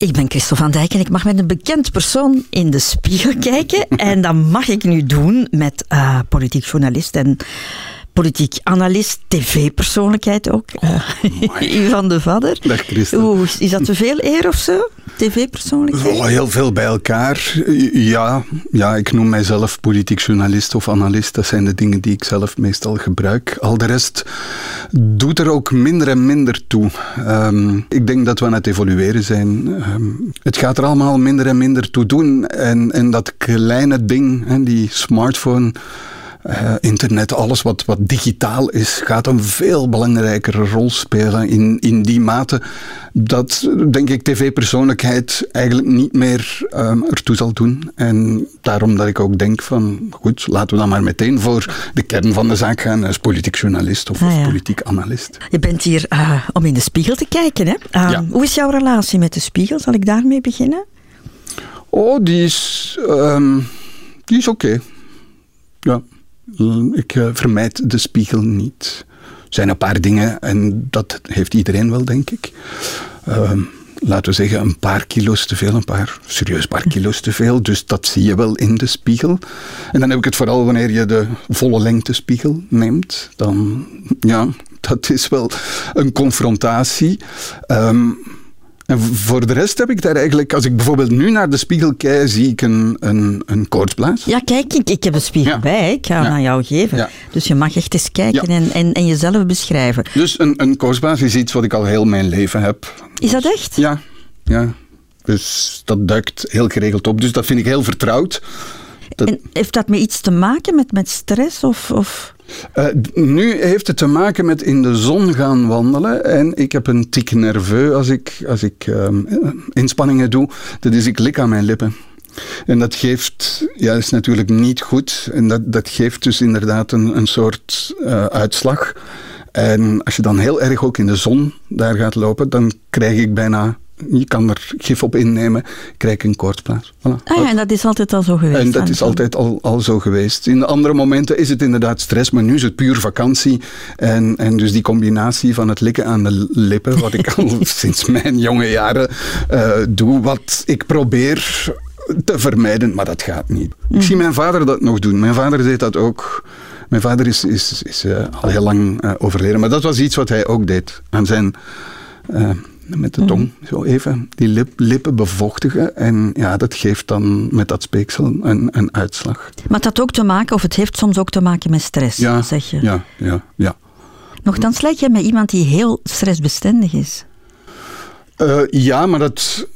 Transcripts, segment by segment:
Ik ben Christel van Dijk en ik mag met een bekend persoon in de spiegel kijken. En dat mag ik nu doen met uh, politiek journalist en politiek analist, tv-persoonlijkheid ook. Oh, Ivan de Vadder. Dag is dat te veel eer of zo? TV-persoonlijkheid? Oh, heel veel bij elkaar. Ja, ja, ik noem mijzelf politiek journalist of analist. Dat zijn de dingen die ik zelf meestal gebruik. Al de rest doet er ook minder en minder toe. Um, ik denk dat we aan het evolueren zijn. Um, het gaat er allemaal minder en minder toe doen. En, en dat kleine ding, hè, die smartphone uh, internet, alles wat, wat digitaal is, gaat een veel belangrijkere rol spelen in, in die mate dat, denk ik, tv-persoonlijkheid eigenlijk niet meer um, ertoe zal doen. En daarom dat ik ook denk van, goed, laten we dan maar meteen voor de kern van de zaak gaan als politiek journalist of, ja. politiek analist. Je bent hier uh, om in de spiegel te kijken, hè? Uh, ja. Hoe is jouw relatie met de spiegel? Zal ik daarmee beginnen? Oh, die is, um, die is oké. Okay. Ja. Ik uh, vermijd de spiegel niet. Er zijn een paar dingen, en dat heeft iedereen wel, denk ik. Uh, laten we zeggen, een paar kilo's te veel, een paar, serieus paar kilo's te veel. Dus dat zie je wel in de spiegel. En dan heb ik het vooral wanneer je de volle lengte spiegel neemt. Dan, ja, dat is wel een confrontatie. Um, en voor de rest heb ik daar eigenlijk, als ik bijvoorbeeld nu naar de spiegel kijk, zie ik een, een, een koortsblaas. Ja, kijk, ik, ik heb een spiegel bij, ik ga hem aan jou geven. Dus je mag echt eens kijken en, en, en jezelf beschrijven. Dus een, een koortsblaas is iets wat ik al heel mijn leven heb. Is dat echt? Ja, ja. Dus dat duikt heel geregeld op. Dus dat vind ik heel vertrouwd. Dat... En heeft dat met iets te maken met, met stress? Of, of? Uh, nu heeft het te maken met in de zon gaan wandelen. En ik heb een tik nerveux als ik, als ik uh, inspanningen doe. Dat is, ik lik aan mijn lippen. En dat geeft, ja, is natuurlijk niet goed. En dat, dat geeft dus inderdaad een, een soort uh, uitslag. En als je dan heel erg ook in de zon daar gaat lopen, dan krijg ik bijna je kan er gif op innemen, krijg ik een koortsplaats. Voilà. Ah ja, en dat is altijd al zo geweest? En dat is altijd al, al zo geweest. In andere momenten is het inderdaad stress, maar nu is het puur vakantie. En, en dus die combinatie van het likken aan de lippen, wat ik al sinds mijn jonge jaren uh, doe, wat ik probeer te vermijden, maar dat gaat niet. Ik mm. zie mijn vader dat nog doen. Mijn vader deed dat ook. Mijn vader is, is, is uh, al heel lang uh, overleden, maar dat was iets wat hij ook deed aan zijn met de tong mhm. zo even die lip, lippen bevochtigen. En ja, dat geeft dan met dat speeksel een, een uitslag. Maar dat ook te maken, of het heeft soms ook te maken met stress, ja, zeg je? Ja, ja, ja. Nochtans lijkt je met iemand die heel stressbestendig is. Uh, ja, maar dat,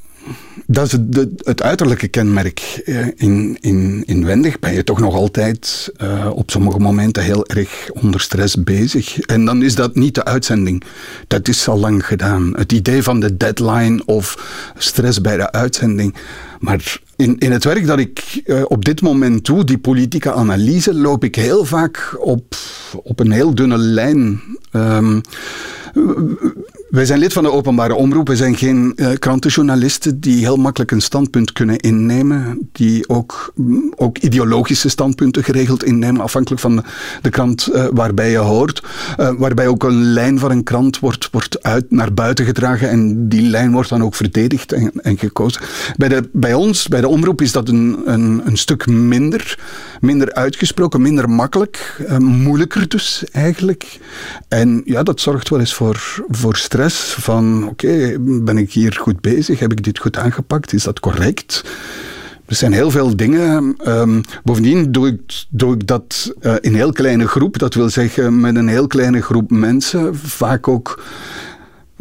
dat is het, het, uiterlijke kenmerk. In, in, inwendig ben je toch nog altijd uh, op sommige momenten heel erg onder stress bezig. En dan is dat niet de uitzending. Dat is al lang gedaan. Het idee van de deadline of stress bij de uitzending. Maar in, in het werk dat ik uh, op dit moment doe, die politieke analyse, loop ik heel vaak op, op een heel dunne lijn. Um, wij zijn lid van de openbare omroep. We zijn geen uh, krantenjournalisten die heel makkelijk een standpunt kunnen innemen. Die ook, mm, ook ideologische standpunten geregeld innemen, afhankelijk van de, krant uh, waarbij je hoort. Uh, waarbij ook een lijn van een krant wordt, wordt uit, naar buiten gedragen en die lijn wordt dan ook verdedigd en, en gekozen. Bij, de, bij ons, bij de omroep, is dat een, een, een stuk minder. Minder uitgesproken, minder makkelijk. moeilijker dus eigenlijk. En ja, dat zorgt wel eens voor, voor van oké, ben ik hier goed bezig? Heb ik dit goed aangepakt? Is dat correct? Er zijn heel veel dingen. Um, bovendien doe ik, doe ik dat uh, in een heel kleine groep. Dat wil zeggen met een heel kleine groep mensen. Vaak ook,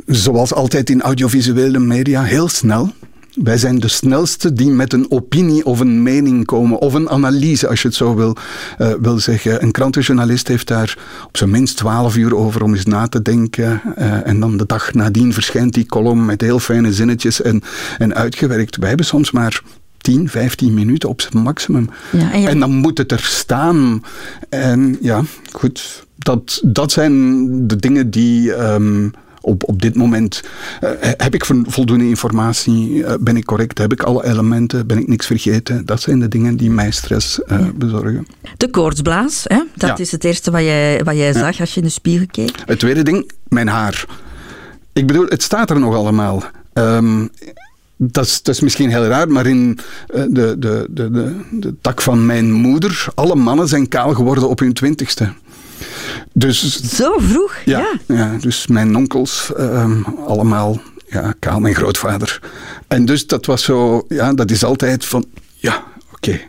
zoals altijd in audiovisuele media, heel snel. Wij zijn de snelste die met een opinie of een mening komen, of een analyse, als je het zo wil, uh, wil zeggen. Een krantenjournalist heeft daar op zijn minst twaalf uur over om eens na te denken. Uh, en dan de dag nadien verschijnt die column met heel fijne zinnetjes en, en uitgewerkt. Wij hebben soms maar 10, 15 minuten op zijn maximum. Ja, en, en, dan moet het er staan. En ja, goed. Dat, dat zijn de dingen die. Um, op, op dit moment uh, heb ik voldoende informatie, uh, ben ik correct, heb ik alle elementen, ben ik niks vergeten. Dat zijn de dingen die mij stress uh, ja. bezorgen. De koortsblaas, hè? dat ja. is het eerste wat jij, wat jij zag als je in de spiegel keek. Het tweede ding, mijn haar. Ik bedoel, het staat er nog allemaal. Um, dat is, dat is misschien heel raar, maar in de, de, de, de, de tak van mijn moeder, alle mannen zijn kaal geworden op hun twintigste. Dus, Zo vroeg? Ja, ja. dus mijn onkels ehm, allemaal ja, kaal, mijn grootvader. En dus dat was zo, ja, dat is altijd van, ja, oké,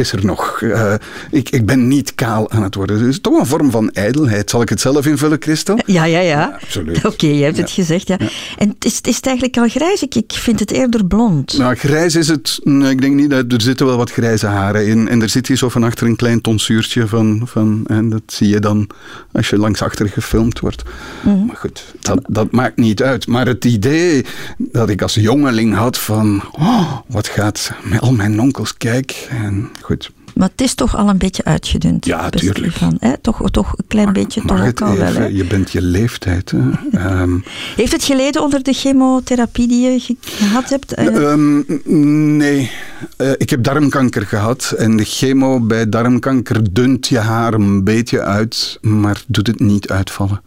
is er nog. Uh, ik, ik ben niet kaal aan het worden. Dus toch een vorm van ijdelheid. Zal ik het zelf invullen, Christel? Ja, ja, ja. absoluut. Oké, je hebt het gezegd, ja. En is, is het eigenlijk al grijs? Ik, ik vind het eerder blond. Nou, grijs is het... Nee, ik denk niet. Dat, er zitten wel wat grijze haren in. En er zit hier zo van achter een klein tonsuurtje van... van en dat zie je dan als je langs achter gefilmd wordt. Mhm. Maar goed, dat, dat maakt niet uit. Maar het idee dat ik als jongeling had van... Oh, wat gaat met al mijn onkels, kijk... En goed. Maar het is toch al een beetje uitgedund. Ja, tuurlijk. Van, hè? Toch, toch een klein beetje toch al wel. Hè? Je bent je leeftijd. Ehm, Heeft het geleden onder de chemotherapie die je gehad hebt? Um, nee. Uh, ik heb darmkanker gehad. En de chemo bij darmkanker dunt je haar een beetje uit, maar doet het niet uitvallen.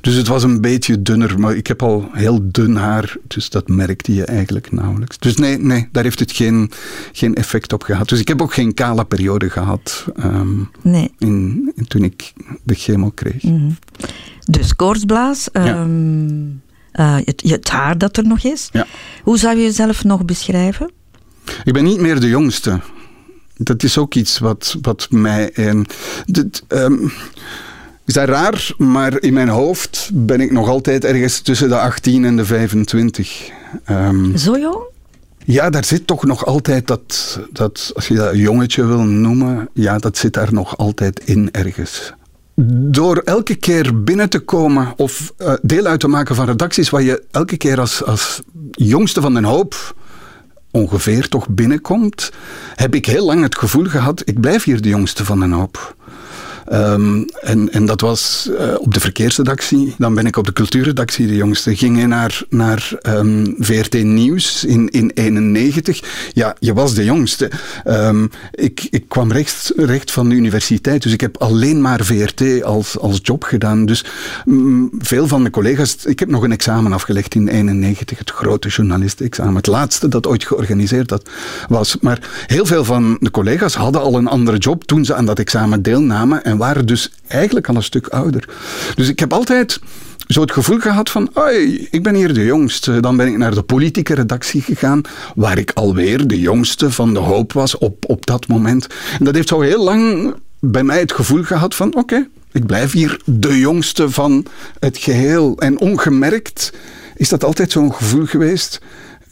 Dus het was een beetje dunner, maar ik heb al heel dun haar, dus dat merkte je eigenlijk nauwelijks. Dus nee, nee daar heeft het geen, geen effect op gehad. Dus ik heb ook geen kale periode gehad um, nee. in, toen ik de chemo kreeg. Mm Dus koortsblaas, ehm, eh, het, het, haar dat er nog is. Ja. Hoe zou je jezelf nog beschrijven? Ik ben niet meer de jongste. Dat is ook iets wat, wat mij. Eh, dit, um, is dat raar, maar in mijn hoofd ben ik nog altijd ergens tussen de 18 en de 25. Um, Zo jong? Ja, daar zit toch nog altijd dat, dat, als je dat jongetje wil noemen, ja, dat zit daar nog altijd in ergens. Door elke keer binnen te komen of uh, deel uit te maken van redacties waar je elke keer als, als jongste van den hoop ongeveer toch binnenkomt, heb ik heel lang het gevoel gehad, ik blijf hier de jongste van den hoop. Um, en, en dat was uh, op de verkeersredactie. Dan ben ik op de cultuurredactie de jongste. Ging je naar, naar ehm, VRT Nieuws in, in 91. Ja, je was de jongste. Um, ik, ik kwam recht, recht van de universiteit, dus ik heb alleen maar VRT als, als job gedaan. Dus mm, veel van de collega's... Ik heb nog een examen afgelegd in 91, het grote journalistenexamen. Het laatste dat ooit georganiseerd had, was. Maar heel veel van de collega's hadden al een andere job toen ze aan dat examen deelnamen en waren dus eigenlijk al een stuk ouder. Dus ik heb altijd zo het gevoel gehad van, ik ben hier de jongste. Dan ben ik naar de politieke redactie gegaan, waar ik alweer de jongste van de hoop was op, op dat moment. En dat heeft zo heel lang bij mij het gevoel gehad van, oké, ik blijf hier de jongste van het geheel. En ongemerkt is dat altijd zo'n gevoel geweest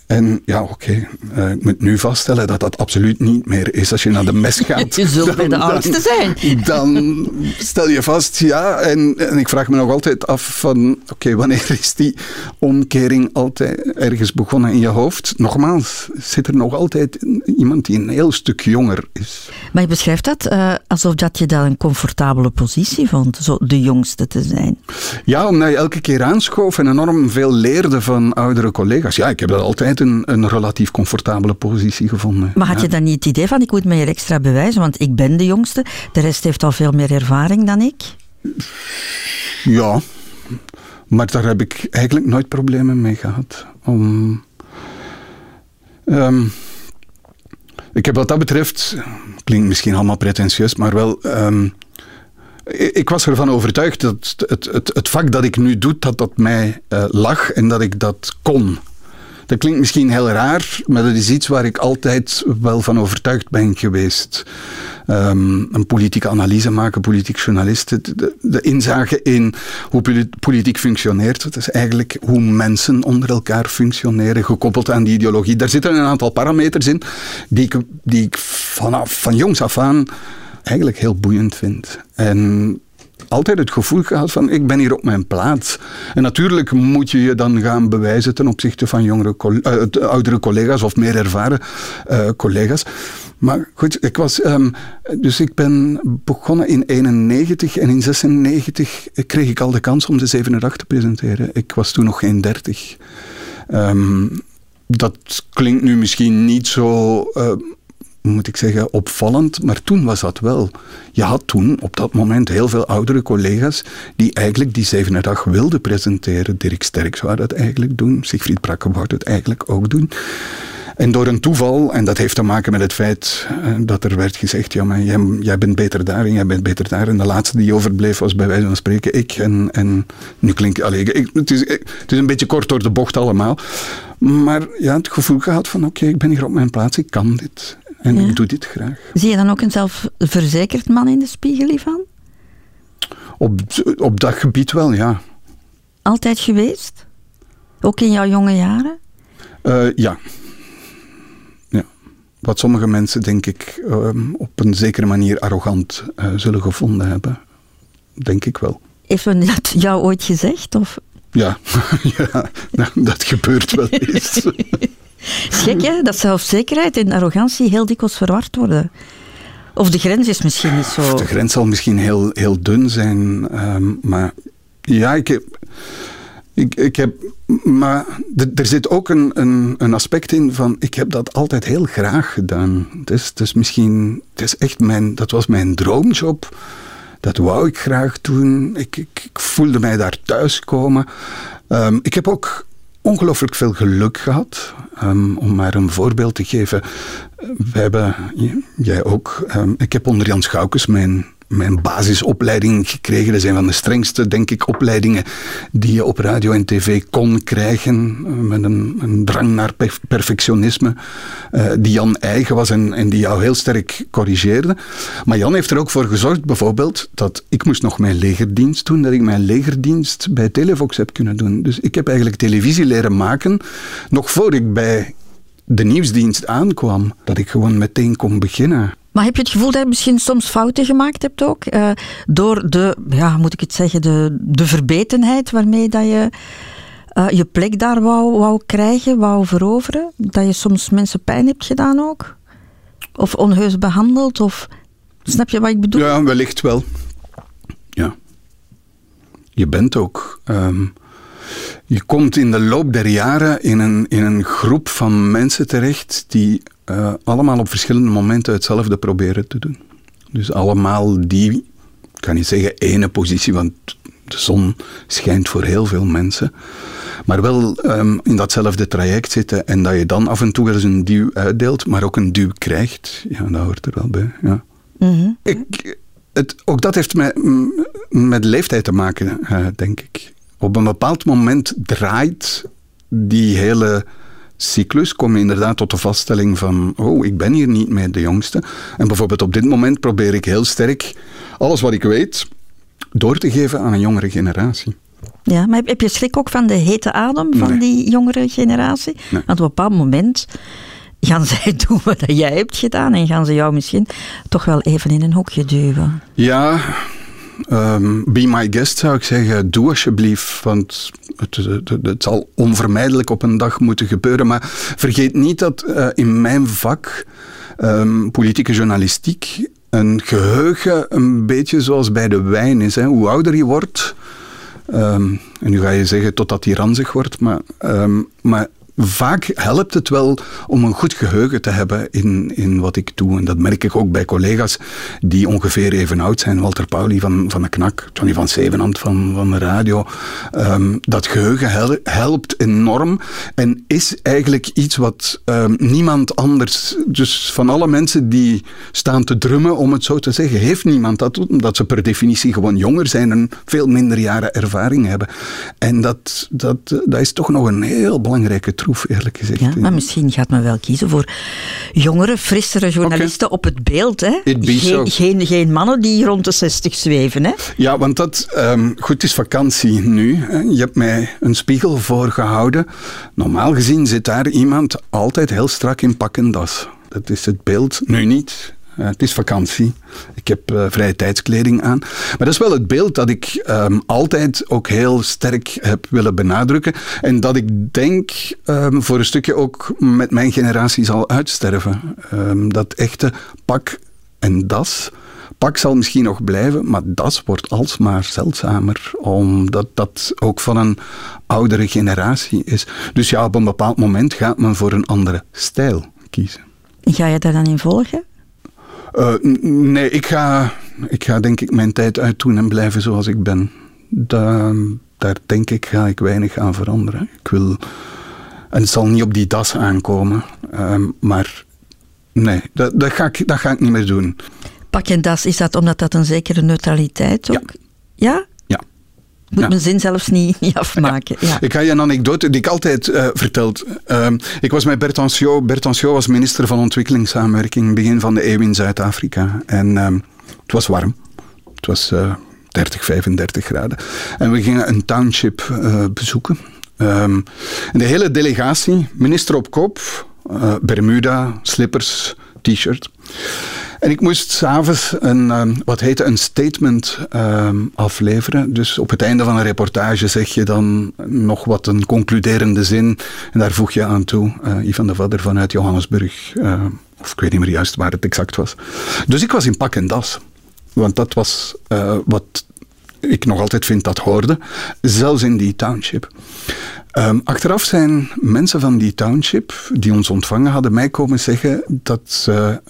en ja, oké, eh, ik moet nu vaststellen dat dat absoluut niet meer is. Als je naar de mes gaat... je zult bij de oudste zijn. Dan stel je vast, ja. En, en ik vraag me nog altijd af van... Oké, wanneer is die omkering altijd ergens begonnen in je hoofd? Nogmaals, zit er nog altijd iemand die een heel stuk jonger is. Maar je beschrijft dat uh, alsof dat je dat een comfortabele positie vond, zo de jongste te zijn. Ja, omdat je elke keer aanschoof en enorm veel leerde van oudere collega's. Ja, ik heb dat altijd een, een relatief comfortabele positie gevonden. Maar had je dan niet het idee van, ik moet me hier extra bewijzen, want ik ben de jongste, de rest heeft al veel meer ervaring dan ik? Ja, maar daar heb ik eigenlijk nooit problemen mee gehad. Om, um, ik heb wat dat betreft, klinkt misschien allemaal pretentieus, maar wel... Um, ik was ervan overtuigd dat het, het, het, vak dat ik nu doe, dat dat mij uh, lag en dat ik dat kon. Dat klinkt misschien heel raar, maar dat is iets waar ik altijd wel van overtuigd ben geweest. Um, een politieke analyse maken, politiek journalist. De, de, inzage in hoe politiek functioneert. Dat is eigenlijk hoe mensen onder elkaar functioneren, gekoppeld aan die ideologie. Daar zitten een aantal parameters in die ik, die ik vanaf van jongs af aan eigenlijk heel boeiend vind. En altijd het gevoel gehad van ik ben hier op mijn plaats. En natuurlijk moet je je dan gaan bewijzen ten opzichte van jongere, uh, oudere collega's of meer ervaren uh, collega's. Maar goed, ik was, um, dus ik ben begonnen in 91 en in 96 kreeg ik al de kans om de 7 8 te presenteren. Ik was toen nog geen 30. Um, dat klinkt nu misschien niet zo moet ik zeggen, opvallend, maar toen was dat wel. Je had toen op dat moment heel veel oudere collega's die eigenlijk die zevende dag wilden presenteren. Dirk Sterks zou dat eigenlijk doen, Siegfried Brakke het eigenlijk ook doen. En door een toeval, en dat heeft te maken met het feit eh, dat er werd gezegd, ja, jij, bent beter daar en jij bent beter daar. En de laatste die overbleef was bij wijze van spreken ik. En, en nu klinkt alleen, het, is, het is een beetje kort door de bocht allemaal. Maar ja, het gevoel gehad van oké, ik ben hier op mijn plaats, ik kan dit. En ik doe dit graag. Zie je dan ook een zelfverzekerd man in de spiegel, Ivan? Op, op dat gebied wel, ja. Altijd geweest? Ook in jouw jonge jaren? Uh, ja wat sommige mensen, denk ik, ehm, op een zekere manier arrogant uh, zullen gevonden hebben. Denk ik wel. Heeft men dat jou ooit gezegd? Of? Ja, ja nou, dat gebeurt wel eens. Gek hè, dat zelfzekerheid en arrogantie heel dikwijls verward worden. Of de grens is misschien niet zo... De grens zal misschien heel, heel dun zijn, um, maar ja, ik, ik, ik heb, maar er zit ook een, een, een, aspect in van, ik heb dat altijd heel graag gedaan. Het is, het is misschien, het is echt mijn, dat was mijn droomjob. Dat wou ik graag doen. Ik, ik, voelde mij daar thuiskomen. Um, ik heb ook ongelooflijk veel geluk gehad. Um, om maar een voorbeeld te geven. We hebben, jij ook, um, ik heb onder Jan Schoukes mijn mijn basisopleiding gekregen. Dat een van de strengste, denk ik, opleidingen die je op radio en tv kon krijgen. Eh, met een, een drang naar perfectionisme. Uh, die Jan eigen was en, en, die jou heel sterk corrigeerde. Maar Jan heeft er ook voor gezorgd, bijvoorbeeld, dat ik moest nog mijn legerdienst doen. Dat ik mijn legerdienst bij Televox heb kunnen doen. Dus ik heb eigenlijk televisie leren maken. Nog voor ik bij de nieuwsdienst aankwam. Dat ik gewoon meteen kon beginnen. Maar heb je het gevoel dat je misschien soms fouten gemaakt hebt ook? Uh, door de, ja, moet ik het zeggen, de, de verbetenheid waarmee dat je uh, je plek daar wou, wou krijgen, wou veroveren? Dat je soms mensen pijn hebt gedaan ook? Of onheus behandeld? Of, snap je wat ik bedoel? Ja, wellicht wel. Ja. Je bent ook... Um, je komt in de loop der jaren in een, in een groep van mensen terecht die uh, allemaal op verschillende momenten hetzelfde proberen te doen. Dus allemaal die, ik kan niet zeggen ene positie, want de zon schijnt voor heel veel mensen. Maar wel um, in datzelfde traject zitten en dat je dan af en toe eens een duw uitdeelt, maar ook een duw krijgt. Ja, dat hoort er wel bij. Ja. Mm ik, het, ook dat heeft met, met leeftijd te maken, uh, denk ik. Op een bepaald moment draait die hele cyclus kom je inderdaad tot de vaststelling van, oh, ik ben hier niet meer de jongste. En bijvoorbeeld op dit moment probeer ik heel sterk alles wat ik weet door te geven aan een jongere generatie. Ja, maar heb je schrik ook van de hete adem van die jongere generatie? Want op een bepaald moment gaan zij doen wat jij hebt gedaan en gaan ze jou misschien toch wel even in een hokje duwen. Ja, um, be my guest zou ik zeggen, doe alsjeblieft, want het, het, zal onvermijdelijk op een dag moeten gebeuren. Maar vergeet niet dat uh, in mijn vak, um, politieke journalistiek, een geheugen een beetje zoals bij de wijn is. Hè. Hoe ouder je wordt, um, en nu ga je zeggen totdat hij ranzig wordt, maar, maar vaak helpt het wel om een goed geheugen te hebben in, in wat ik doe. En dat merk ik ook bij collega's die ongeveer even oud zijn. Walter Pauli van, van de Knak, Johnny van Zevenhand van, van de radio. Um, dat geheugen helpt enorm en is eigenlijk iets wat um, niemand anders, dus van alle mensen die staan te drummen, om het zo te zeggen, heeft niemand dat, omdat ze per definitie gewoon jonger zijn en veel minder jaren ervaring hebben. En dat, dat, dat is toch nog een heel belangrijke eerlijk gezegd. Ja, maar misschien gaat men wel kiezen voor jongere, frissere journalisten op het beeld. Hè? Geen, geen, geen, mannen die rond de 60 zweven. Hè? Ja, want dat, um, goed, het is vakantie nu. Hè. Je hebt mij een spiegel voorgehouden. Normaal gezien zit daar iemand altijd heel strak in pak en das. Dat is het beeld. Nu niet. Uh, het is vakantie. Ik heb uh, vrije tijdskleding aan. Maar dat is wel het beeld dat ik um, altijd ook heel sterk heb willen benadrukken. En dat ik denk um, voor een stukje ook met mijn generatie zal uitsterven. Um, dat echte pak en das. Pak zal misschien nog blijven, maar das wordt alsmaar zeldzamer, omdat dat ook van een oudere generatie is. Dus ja, op een bepaald moment gaat men voor een andere stijl kiezen. Ga je daar dan in volgen? Uh, nee, ik ga, ik ga denk ik mijn tijd uitdoen en blijven zoals ik ben. Da, daar denk ik ga ik weinig aan veranderen. Ik wil, en het zal niet op die das aankomen, uh, maar nee, dat, dat, ga ik, dat ga ik niet meer doen. Pak en das, is dat omdat dat een zekere neutraliteit ook... Ja? ja? Moet Ja. mijn zin zelfs niet, niet afmaken. Ja. Ik ga je een anekdote die ik altijd uh, verteld. Uh, ik was met Bert Anciot. Bert Anciot was minister van Ontwikkelingssamenwerking begin van de eeuw in Zuid-Afrika. En uh, het was warm. Het was 30, 35 graden. En we gingen een township uh, bezoeken. Um, en de hele delegatie, minister op kop, Bermuda, slippers, t-shirt. En ik moest s'avonds een, um, wat heette een statement um, afleveren. Dus op het einde van een reportage zeg je dan nog wat een concluderende zin. En daar voeg je aan toe, uh, Ivan de Vadder vanuit Johannesburg. Uh, of ik weet niet meer juist waar het exact was. Dus ik was in pak en das. Want dat was uh, wat ik nog altijd vind dat hoorde. Zelfs in die township. Um, achteraf zijn mensen van die township die ons ontvangen hadden mij komen zeggen dat ze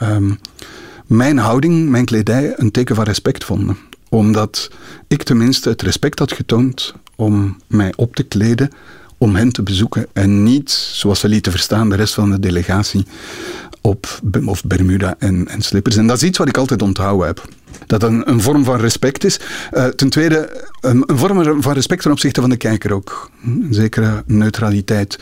mijn houding, mijn kledij een teken van respect vonden. Omdat ik tenminste het respect had getoond om mij op te kleden om hen te bezoeken en niet, zoals ze lieten verstaan, de rest van de delegatie op of Bermuda en, en slippers. En dat is iets wat ik altijd onthouden heb. Dat een, een vorm van respect is. Uh, ten tweede, een, een, vorm van respect ten opzichte van de kijker ook. Een zekere neutraliteit.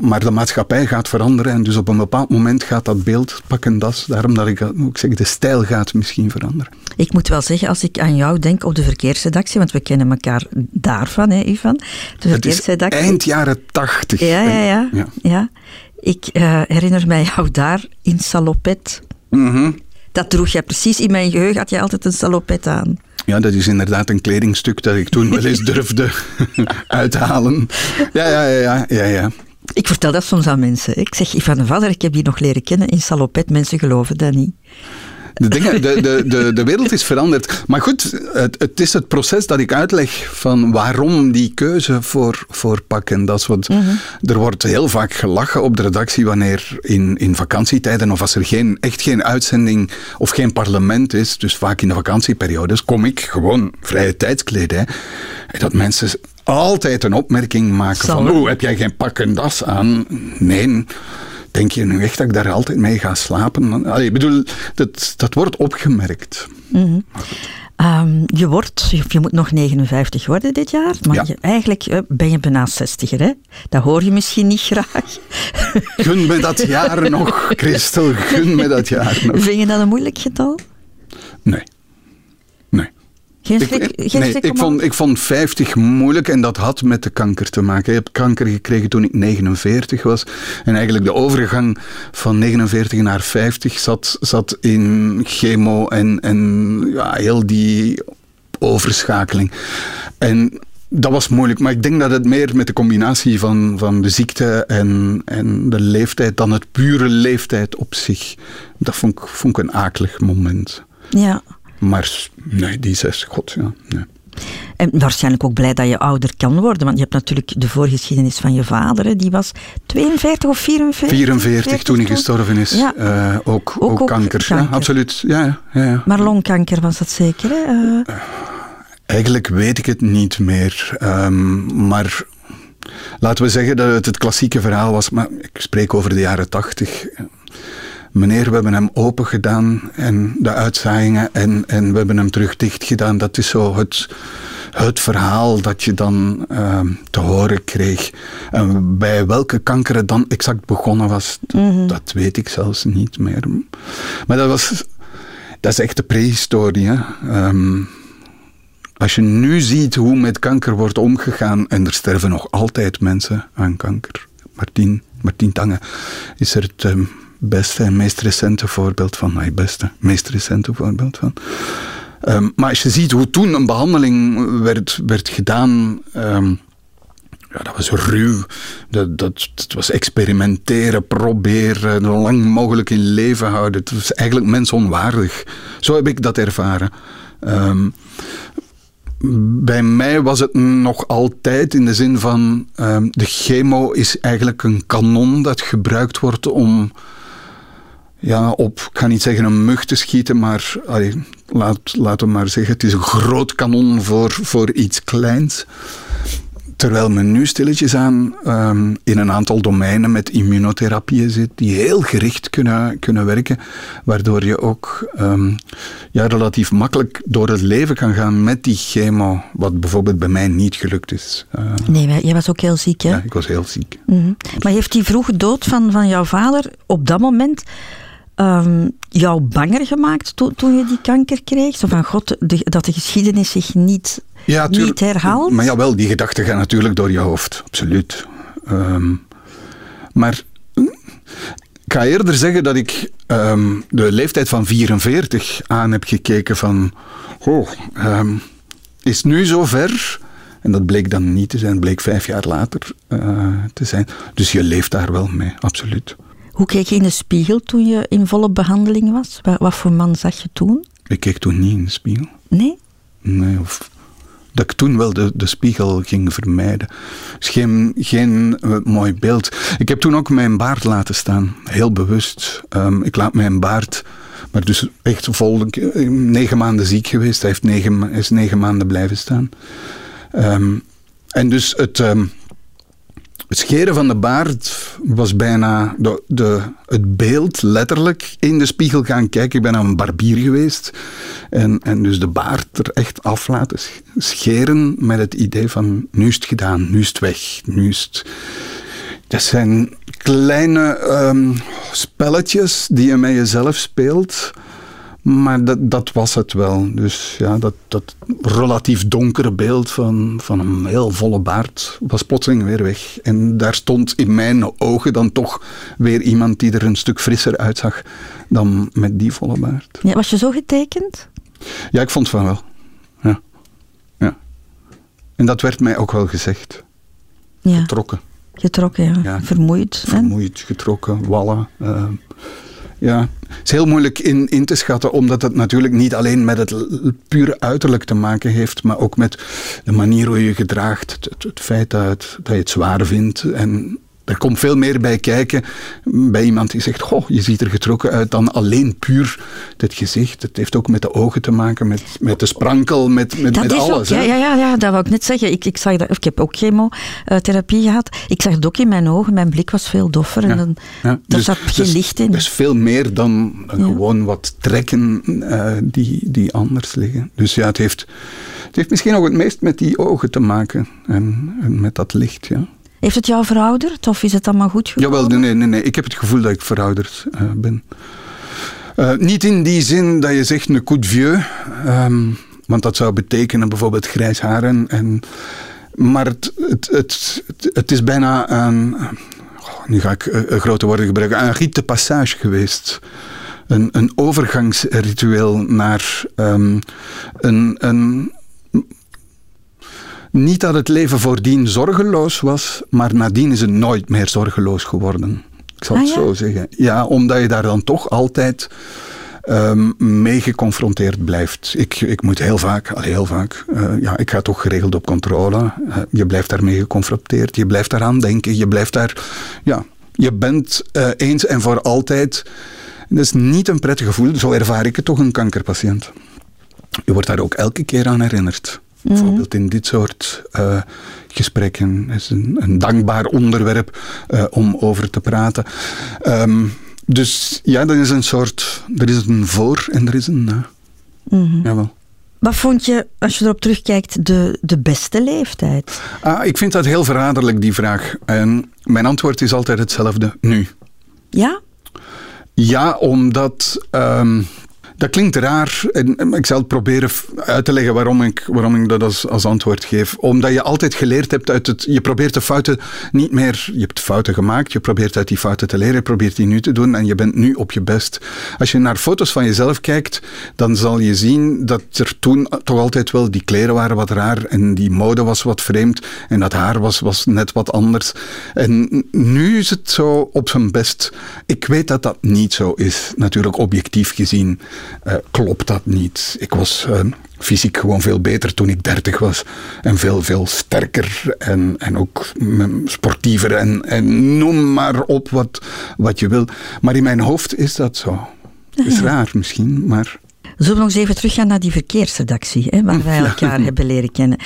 Maar de maatschappij gaat veranderen en dus op een bepaald moment gaat dat beeld pakken das. Daarom dat ik ook zeg, de stijl gaat misschien veranderen. Ik moet wel zeggen, als ik aan jou denk op de verkeersredactie, want we kennen elkaar daarvan, hè, Ivan. De verkeersredactie. eind jaren tachtig. Ja, ja, ja. ja. ja. Ik uh, herinner mij jou daar in salopet. Mm -hmm. Dat droeg jij precies in mijn geheugen, had je altijd een salopet aan. Ja, dat is inderdaad een kledingstuk dat ik toen wel eens durfde uithalen. Ja, ja, ja, ja, ja. Ik vertel dat soms aan mensen. Ik zeg, Ivan de Vader, ik heb die nog leren kennen in salopet. Mensen geloven dat niet. De, dingen, de, de, de, de wereld is veranderd. Maar goed, het, het is het proces dat ik uitleg van waarom die keuze voor, voor pak en dat. Mm -hmm. er wordt heel vaak gelachen op de redactie wanneer in, in vakantietijden of als er geen, echt geen uitzending of geen parlement is, dus vaak in de vakantieperiodes, kom ik gewoon vrije tijdskledij. Dat mensen altijd een opmerking maken Zal van, oh, heb jij geen pak en das aan? Nee. Denk je nu echt dat ik daar altijd mee ga slapen? Allee, ik bedoel, dat, dat wordt opgemerkt. Mm -hmm. um, je wordt, je, moet nog 59 worden dit jaar, maar ja. je, eigenlijk ben je bijna 60er, hè? Dat hoor je misschien niet graag. Gun me dat jaar nog, Christel, gun me dat jaar nog. Vind je dat een moeilijk getal? Nee. Geen schrik, ik, geen nee, schrik ik, vond, ik vond 50 moeilijk en dat had met de kanker te maken. Ik heb kanker gekregen toen ik 49 was. En eigenlijk de overgang van 49 naar 50 zat, zat in chemo en, en ja, heel die overschakeling. En dat was moeilijk, maar ik denk dat het meer met de combinatie van, van de ziekte en, en de leeftijd dan het pure leeftijd op zich. Dat vond ik, vond ik een akelig moment. Ja. Maar nee, die zes, god, ja. Nee. En waarschijnlijk ook blij dat je ouder kan worden, want je hebt natuurlijk de voorgeschiedenis van je vader, die was 42 of 44? 44 toen hij gestorven is. Ja. Uh, ook, ook, kanker. kanker. Ja, absoluut. Ja, ja, ja. Maar longkanker was dat zeker, hè? Uh, eigenlijk weet ik het niet meer. Um, maar laten we zeggen dat het het klassieke verhaal was. Maar ik spreek over de jaren 80 meneer, we hebben hem open gedaan en de uitzaaiingen en, en we hebben hem terug dicht gedaan. Dat is zo het, het verhaal dat je dan uh, te horen kreeg. En bij welke kanker het dan exact begonnen was, Mhm. mm -hmm. dat weet ik zelfs niet meer. Maar dat was, dat is echt de prehistorie. Hè? Um, als je nu ziet hoe met kanker wordt omgegaan, en er sterven nog altijd mensen aan kanker. Martien, Martien Tange is er het um, beste en meest recente voorbeeld van. Nee, beste, meest recente voorbeeld van. Um, maar als je ziet hoe toen een behandeling werd, werd gedaan. Um, ja, dat was ruw. Dat, dat, was experimenteren, proberen, zo lang mogelijk in leven houden. Het was eigenlijk mensonwaardig. Zo heb ik dat ervaren. Um, bij mij was het nog altijd in de zin van de chemo is eigenlijk een kanon dat gebruikt wordt om ja, op, ik ga niet zeggen een mug te schieten, maar allee, laat, laten we maar zeggen, het is een groot kanon voor, voor iets kleins. Terwijl men nu stilletjes aan um, in een aantal domeinen met immunotherapieën zit, die heel gericht kunnen, kunnen werken, waardoor je ook um, ja, relatief makkelijk door het leven kan gaan met die chemo, wat bijvoorbeeld bij mij niet gelukt is. Uh, nee, jij was ook heel ziek, hè? Ja, ik was heel ziek. Mm -hmm. Maar heeft die vroege dood van, van jouw vader op dat moment um, jou banger gemaakt to, toen je die kanker kreeg? Zo van, god, de, dat de geschiedenis zich niet ja, niet herhaalt? Maar jawel, die gedachten gaan natuurlijk door je hoofd, absoluut. Um, maar ik ga eerder zeggen dat ik um, de leeftijd van 44 aan heb gekeken van... Oh, um, is nu zover? En dat bleek dan niet te zijn, bleek vijf jaar later uh, te zijn. Dus je leeft daar wel mee, absoluut. Hoe keek je in de spiegel toen je in volle behandeling was? Wat, wat voor man zag je toen? Ik keek toen niet in de spiegel. Nee? Nee, of dat ik toen wel de, de spiegel ging vermijden. is geen, geen uh, mooi beeld. Ik heb toen ook mijn baard laten staan, heel bewust. Um, ik laat mijn baard, maar dus echt vol, negen maanden ziek geweest. Hij heeft negen, is negen maanden blijven staan. Um, en dus het, um, het scheren van de baard was bijna de, de, het beeld letterlijk in de spiegel gaan kijken. Ik ben aan een barbier geweest. En, en dus de baard er echt af laten scheren met het idee van nu is het gedaan, nu is het weg, nu is het... Dat zijn kleine um, spelletjes die je met jezelf speelt. Maar dat, dat was het wel. Dus ja, dat, dat relatief donkere beeld van, van een heel volle baard was plotseling weer weg. En daar stond in mijn ogen dan toch weer iemand die er een stuk frisser uitzag dan met die volle baard. Ja, was je zo getekend? Ja, ik vond van wel. Ja. ja. En dat werd mij ook wel gezegd. Ja. Getrokken. Getrokken, ja. ja vermoeid. Vermoeid, hè? getrokken, wallen. Uh, ja, het is heel moeilijk in, in te schatten, omdat het natuurlijk niet alleen met het pure uiterlijk te maken heeft, maar ook met de manier hoe je je gedraagt, het, feit dat, dat je het zwaar vindt en er komt veel meer bij kijken bij iemand die zegt: Goh, je ziet er getrokken uit dan alleen puur het gezicht. Het heeft ook met de ogen te maken, met, met de sprankel, met, met, dat met is alles. Ook, ja, ja, ja, dat wou ik net zeggen. Ik, ik, zag dat, ik heb ook chemotherapie gehad. Ik zag het ook in mijn ogen. Mijn blik was veel doffer. En dan, ja. Er dus, zat geen dus, licht in. Dus veel meer dan, dan gewoon wat trekken uh, die, die anders liggen. Dus ja, het heeft, het heeft misschien ook het meest met die ogen te maken en, en met dat licht. Ja. Heeft het jou verouderd of is het allemaal goed gekomen? Jawel, nee, nee, nee. Ik heb het gevoel dat ik verouderd uh, ben. Uh, niet in die zin dat je zegt een coup de vieux. Um, want dat zou betekenen bijvoorbeeld grijs haren. En, maar het, het, het, het, is bijna een... Oh, nu ga ik uh, grote woorden gebruiken. Een rite passage geweest. Een, een overgangsritueel naar um, een... een niet dat het leven voordien zorgeloos was, maar nadien is het nooit meer zorgeloos geworden. Ik zal Ah, het ja? zo zeggen. Ja, omdat je daar dan toch altijd um, mee geconfronteerd blijft. Ik, ik moet heel vaak, al heel vaak, uh, ja, ik ga toch geregeld op controle. Uh, je blijft daarmee geconfronteerd, je blijft daaraan denken, je blijft daar, ja, je bent uh, eens en voor altijd. Dat is niet een prettig gevoel, zo ervaar ik het toch een kankerpatiënt. Je wordt daar ook elke keer aan herinnerd. Bijvoorbeeld in dit soort uh, gesprekken is een, een dankbaar onderwerp uh, om over te praten. Um, dus ja, dat is een soort. Er is een voor en er is een na. Mhm. Jawel. Wat vond je, als je erop terugkijkt, de, de beste leeftijd? Ah, ik vind dat heel verraderlijk, die vraag. En mijn antwoord is altijd hetzelfde: nu. Ja? Ja, omdat. Um, dat klinkt raar. En ik zal proberen uit te leggen waarom ik, waarom ik dat als, als antwoord geef. Omdat je altijd geleerd hebt uit het. Je probeert de fouten niet meer. Je hebt fouten gemaakt. Je probeert uit die fouten te leren. Je probeert die nu te doen. En je bent nu op je best. Als je naar foto's van jezelf kijkt. dan zal je zien dat er toen toch altijd wel. die kleren waren wat raar. en die mode was wat vreemd. en dat haar was, was net wat anders. En nu is het zo op zijn best. Ik weet dat dat niet zo is, natuurlijk objectief gezien. Eh, klopt dat niet. Ik was uh, fysiek gewoon veel beter toen ik dertig was. En veel, veel sterker en, en ook sportiever en, en noem maar op wat, wat je wil. Maar in mijn hoofd is dat zo. Is raar misschien, maar... Zullen we nog eens even teruggaan naar die verkeersredactie, hè, waar wij elkaar hebben leren kennen.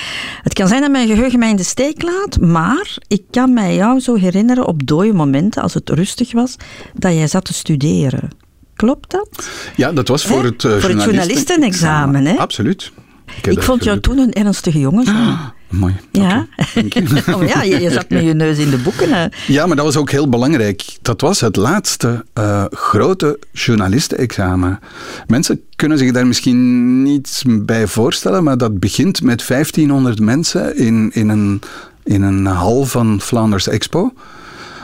Het kan zijn dat mijn geheugen mij in de steek laat, maar ik kan mij jou zo herinneren op dode momenten, als het rustig was, dat jij zat te studeren. Klopt dat? Ja, dat was voor het, voor het journalistenexamen. Hè? Absoluut. Ik, ik vond jou toen een ernstige jongen. Zo. Ah, mooi. Ja, oh, ja je, je, zat met je neus in de boeken. Hè. Ja, maar dat was ook heel belangrijk. Dat was het laatste uh, grote journalistenexamen. Mensen kunnen zich daar misschien niet bij voorstellen, maar dat begint met 1500 mensen in, in, een, in een hal van Flanders Expo.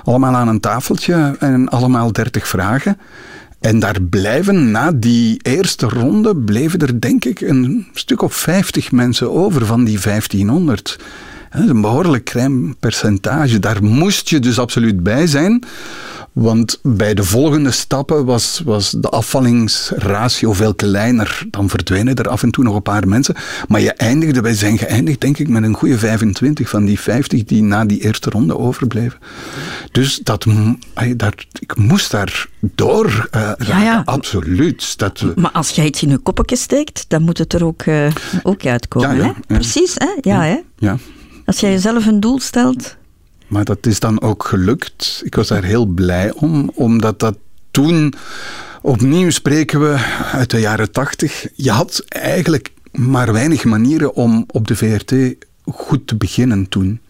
Allemaal aan een tafeltje en allemaal 30 vragen. En daar blijven na die eerste ronde, bleven er denk ik een stuk of 50 mensen over van die 1500. Dat is een behoorlijk klein percentage. Daar moest je dus absoluut bij zijn. Want bij de volgende stappen was, was de afvallingsratio veel kleiner. Dan verdwenen er af en toe nog een paar mensen. Maar je eindigde, wij zijn geëindigd denk ik met een goede 25 van die 50 die na die eerste ronde overbleven. Dus dat, dat, ik moest daar door uh, ja, ja. absoluut. Dat, maar als jij iets in je koppetje steekt, dan moet het er ook, uh, ook uitkomen. Ja, hè? Precies, hè? Ja, hè? ja. Als jij jezelf een doel stelt, maar dat is dan ook gelukt. Ik was daar heel blij om, omdat dat toen, opnieuw spreken we uit de jaren tachtig, je had eigenlijk maar weinig manieren om op de VRT goed te beginnen toen.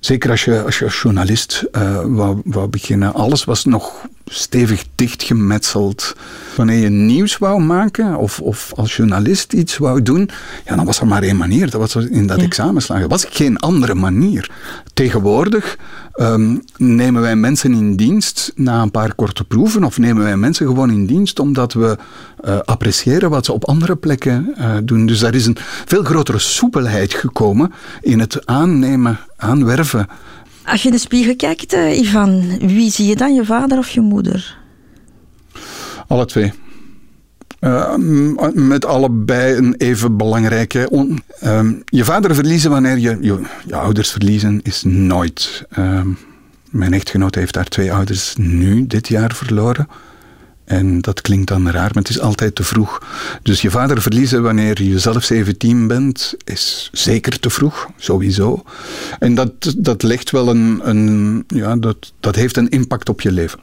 Zeker als je als, je journalist uh, wou, wou beginnen. Alles was nog stevig dichtgemetseld. Wanneer je nieuws wou maken of, of als journalist iets wou doen, ja, dan was er maar één manier. Dat was in dat ja. examen slagen. Er was geen andere manier. Tegenwoordig um, nemen wij mensen in dienst na een paar korte proeven of nemen wij mensen gewoon in dienst omdat we uh, appreciëren wat ze op andere plekken uh, doen. Dus daar is een veel grotere soepelheid gekomen in het aannemen, aanwerven als je in de spiegel kijkt, uh, Ivan, wie zie je dan, je vader of je moeder? Alle twee. Uh, met allebei een even belangrijke. Uh, je vader verliezen wanneer je, je, ouders verliezen, is nooit. Uh, mijn echtgenoot heeft haar twee ouders nu dit jaar verloren. En dat klinkt dan raar, maar het is altijd te vroeg. Dus je vader verliezen wanneer je zelf 17 bent, is zeker te vroeg, sowieso. En dat, dat legt wel een, een ja, dat, dat heeft een impact op je leven.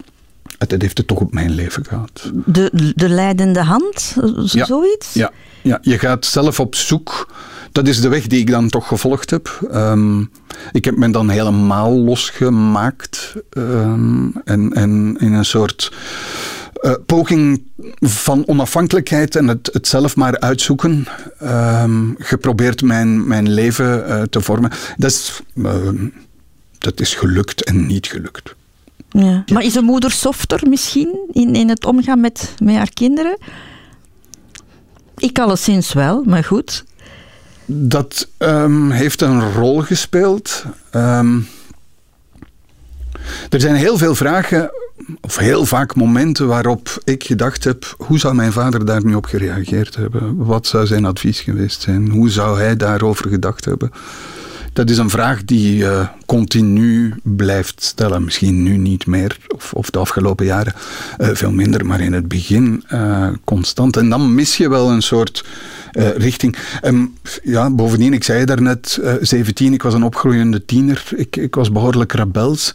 Het heeft het toch op mijn leven gehad. De, de leidende hand, ja, zoiets? Ja, ja, je gaat zelf op zoek. Dat is de weg die ik dan toch gevolgd heb. Um, ik heb me dan helemaal losgemaakt. Um, en, en in een soort uh, poging van onafhankelijkheid en het, het zelf maar uitzoeken, uh, geprobeerd mijn, mijn leven uh, te vormen. Dat is, ehm, dat is gelukt en niet gelukt. Ja. Maar is een moeder softer misschien in, in het omgaan met, met haar kinderen? Ik alleszins wel, maar goed. Dat um, heeft een rol gespeeld. Um, er zijn heel veel vragen of heel vaak momenten waarop ik gedacht heb: hoe zou mijn vader daar nu op gereageerd hebben? Wat zou zijn advies geweest zijn? Hoe zou hij daarover gedacht hebben? Dat is een vraag die je uh, continu blijft stellen. Misschien nu niet meer, of, of de afgelopen jaren uh, veel minder, maar in het begin uh, constant. En dan mis je wel een soort richting. Um, ja, bovendien, ik zei daarnet, 17, ik was een opgroeiende tiener. Ik, ik was behoorlijk rebels.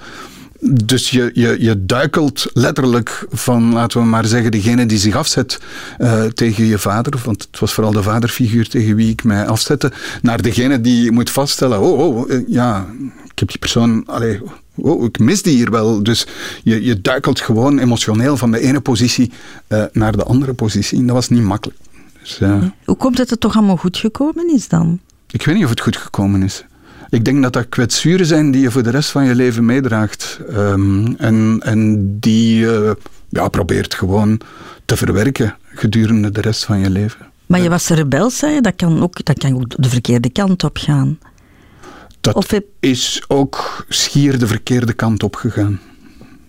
Dus je, je, je duikelt letterlijk van, laten we maar zeggen, degene die zich afzet uh, tegen je vader, want het was vooral de vaderfiguur tegen wie ik mij afzette, naar degene die moet vaststellen, oh, oh, eh, ja, ik heb die persoon, allee, oh, ik mis die hier wel. Dus je, je duikelt gewoon emotioneel van de ene positie uh, naar de andere positie. En dat was niet makkelijk. Dus, uh, Hoe komt het dat het toch allemaal goed gekomen is dan? Ik weet niet of het goed gekomen is. Ik denk dat dat kwetsuren zijn die je voor de rest van je leven meedraagt. Um, en, en die je ja, probeert gewoon te verwerken gedurende de rest van je leven. Maar je was rebels, zei je? Dat kan ook, dat kan ook de verkeerde kant op gaan. Dat is ook schier de verkeerde kant op gegaan.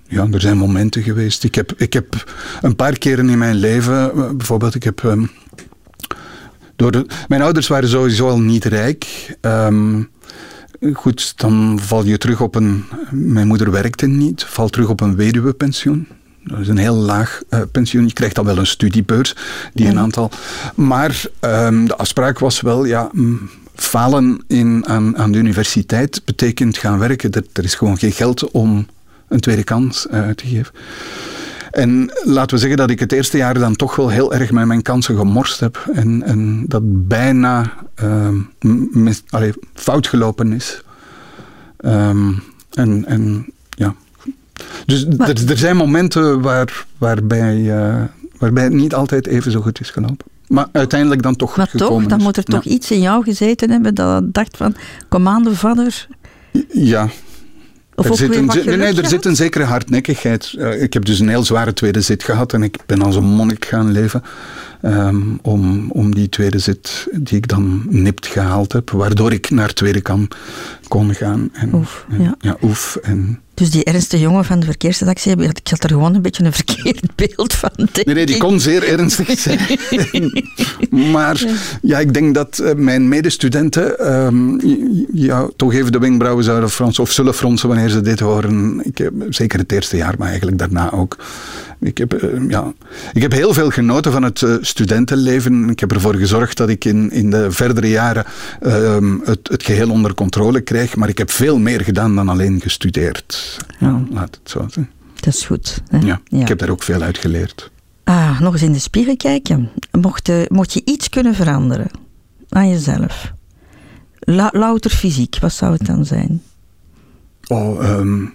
ja, er zijn momenten geweest. Ik heb, ik heb een paar keren in mijn leven, eh, bijvoorbeeld, ik heb. ehm, door de- mijn ouders waren sowieso al niet rijk. Ehm, goed, dan val je terug op een. Mijn moeder werkte niet, valt terug op een weduwepensioen. Dat is een heel laag eh, pensioen. Je krijgt dan wel een studiebeurs, die een aantal. Maar ehm, de afspraak was wel, ja. Falen in, aan, aan de universiteit betekent gaan werken. Er, er is gewoon geen geld om een tweede kans eh, te geven. En laten we zeggen dat ik het eerste jaar dan toch wel heel erg met mijn kansen gemorst heb. En, en dat bijna ehm, m- mis- allee, fout gelopen is. Ehm, en, en ja. Dus er, er zijn momenten waar, waarbij, eh, waarbij het niet altijd even zo goed is gelopen. Maar uiteindelijk dan toch Maar gekomen toch, dan is. moet er Ja. toch iets in jou gezeten hebben dat dacht van, kom aan de vader. Ja, Of er zit een, nee, er zit een zekere hardnekkigheid. Eh, ik heb dus een heel zware tweede zit gehad en ik ben als een monnik gaan leven. Ehm, om, om die tweede zit die ik dan nipt gehaald heb, waardoor ik naar tweede kan kon gaan. En, Oef, en- ja. ja, oef. En, Dus die ernstige jongen van de verkeersredactie, ik had er gewoon een beetje een verkeerd beeld van. nee, nee, die kon zeer ernstig zijn. maar ja, ik denk dat eh, mijn medestudenten ehm, ja, toch even de wenkbrauwen zouden fronsen of zullen fronsen wanneer ze dit horen. Ik heb, zeker het eerste jaar, maar eigenlijk daarna ook. Ik heb, eh, ja, ik heb heel veel genoten van het eh, studentenleven. Ik heb ervoor gezorgd dat ik in, in de verdere jaren ehm, het, het geheel onder controle krijg. Maar ik heb veel meer gedaan dan alleen gestudeerd. Ja. Laat het zo zijn. Dat is goed. Hè? Ja, ik heb daar ook veel uit geleerd. Ah, nog eens in de spiegel kijken. Mocht, eh, mocht je iets kunnen veranderen aan jezelf? La- louter fysiek, wat zou het dan zijn? Oh, ehm,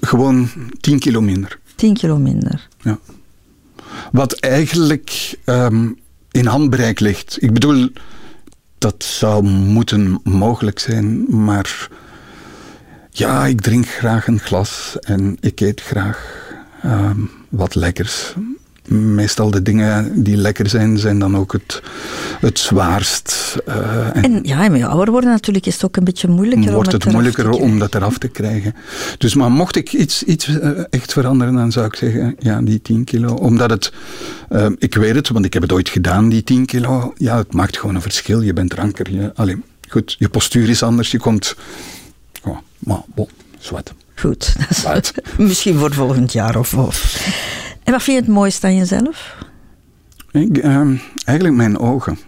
gewoon 10 kilo minder. 10 kilo minder. Ja. Wat eigenlijk ehm, in handbereik ligt. Ik bedoel, dat zou moeten mogelijk zijn, maar ja, ik drink graag een glas en ik eet graag ehm, wat lekkers. Meestal de dingen die lekker zijn, zijn dan ook het, het zwaarst. eh, en En ja, en met ouder worden natuurlijk is het ook een beetje moeilijker om wordt het het moeilijker om dat eraf te krijgen. Dus maar mocht ik iets, iets eh, echt veranderen, dan zou ik zeggen, ja, die 10 kilo. Omdat het, eh, ik weet het, want ik heb het ooit gedaan, die 10 kilo. Ja, het maakt gewoon een verschil. Je bent ranker. Je, goed, je postuur is anders. Je komt, oh, maar bon, zwart. Goed, dat is misschien voor volgend jaar of, of. En wat vind je het mooiste aan jezelf? Ik, ehm, eigenlijk mijn ogen.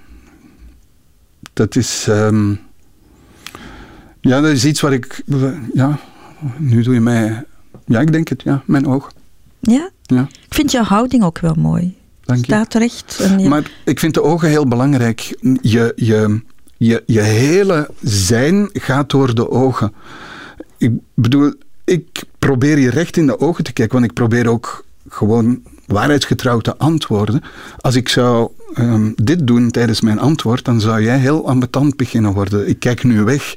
Dat is, ehm, ja, dat is iets wat ik, ja, nu doe je mij, ja, ik denk het, ja, mijn ogen. Ja? Ja. Ik vind jouw houding ook wel mooi. Dank je. Staat recht. En je- Maar ik vind de ogen heel belangrijk. Je, je, je, je hele zijn gaat door de ogen. Ik bedoel, ik probeer je recht in de ogen te kijken, want ik probeer ook gewoon waarheidsgetrouw te antwoorden. Als ik zou ehm, dit doen tijdens mijn antwoord, dan zou jij heel ambetant beginnen worden. Ik kijk nu weg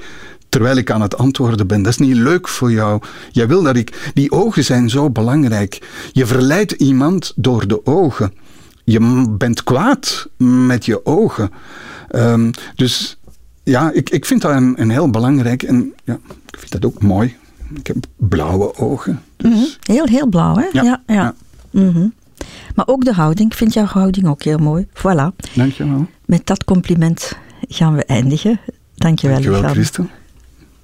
terwijl ik aan het antwoorden ben. Dat is niet leuk voor jou. Jij wil dat ik. Die ogen zijn zo belangrijk. Je verleidt iemand door de ogen. Je bent kwaad met je ogen. Ehm, dus ja, ik, ik vind dat een, een heel belangrijk. En ja, ik vind dat ook mooi. Ik heb blauwe ogen. Dus, Mhm. Heel, heel blauw, hè? Ja, ja. ja. Mhm. Maar ook de houding. Ik vind jouw houding ook heel mooi. Voilà. Dankjewel. Met dat compliment gaan we eindigen. Dankjewel, Dankjewel. Christel.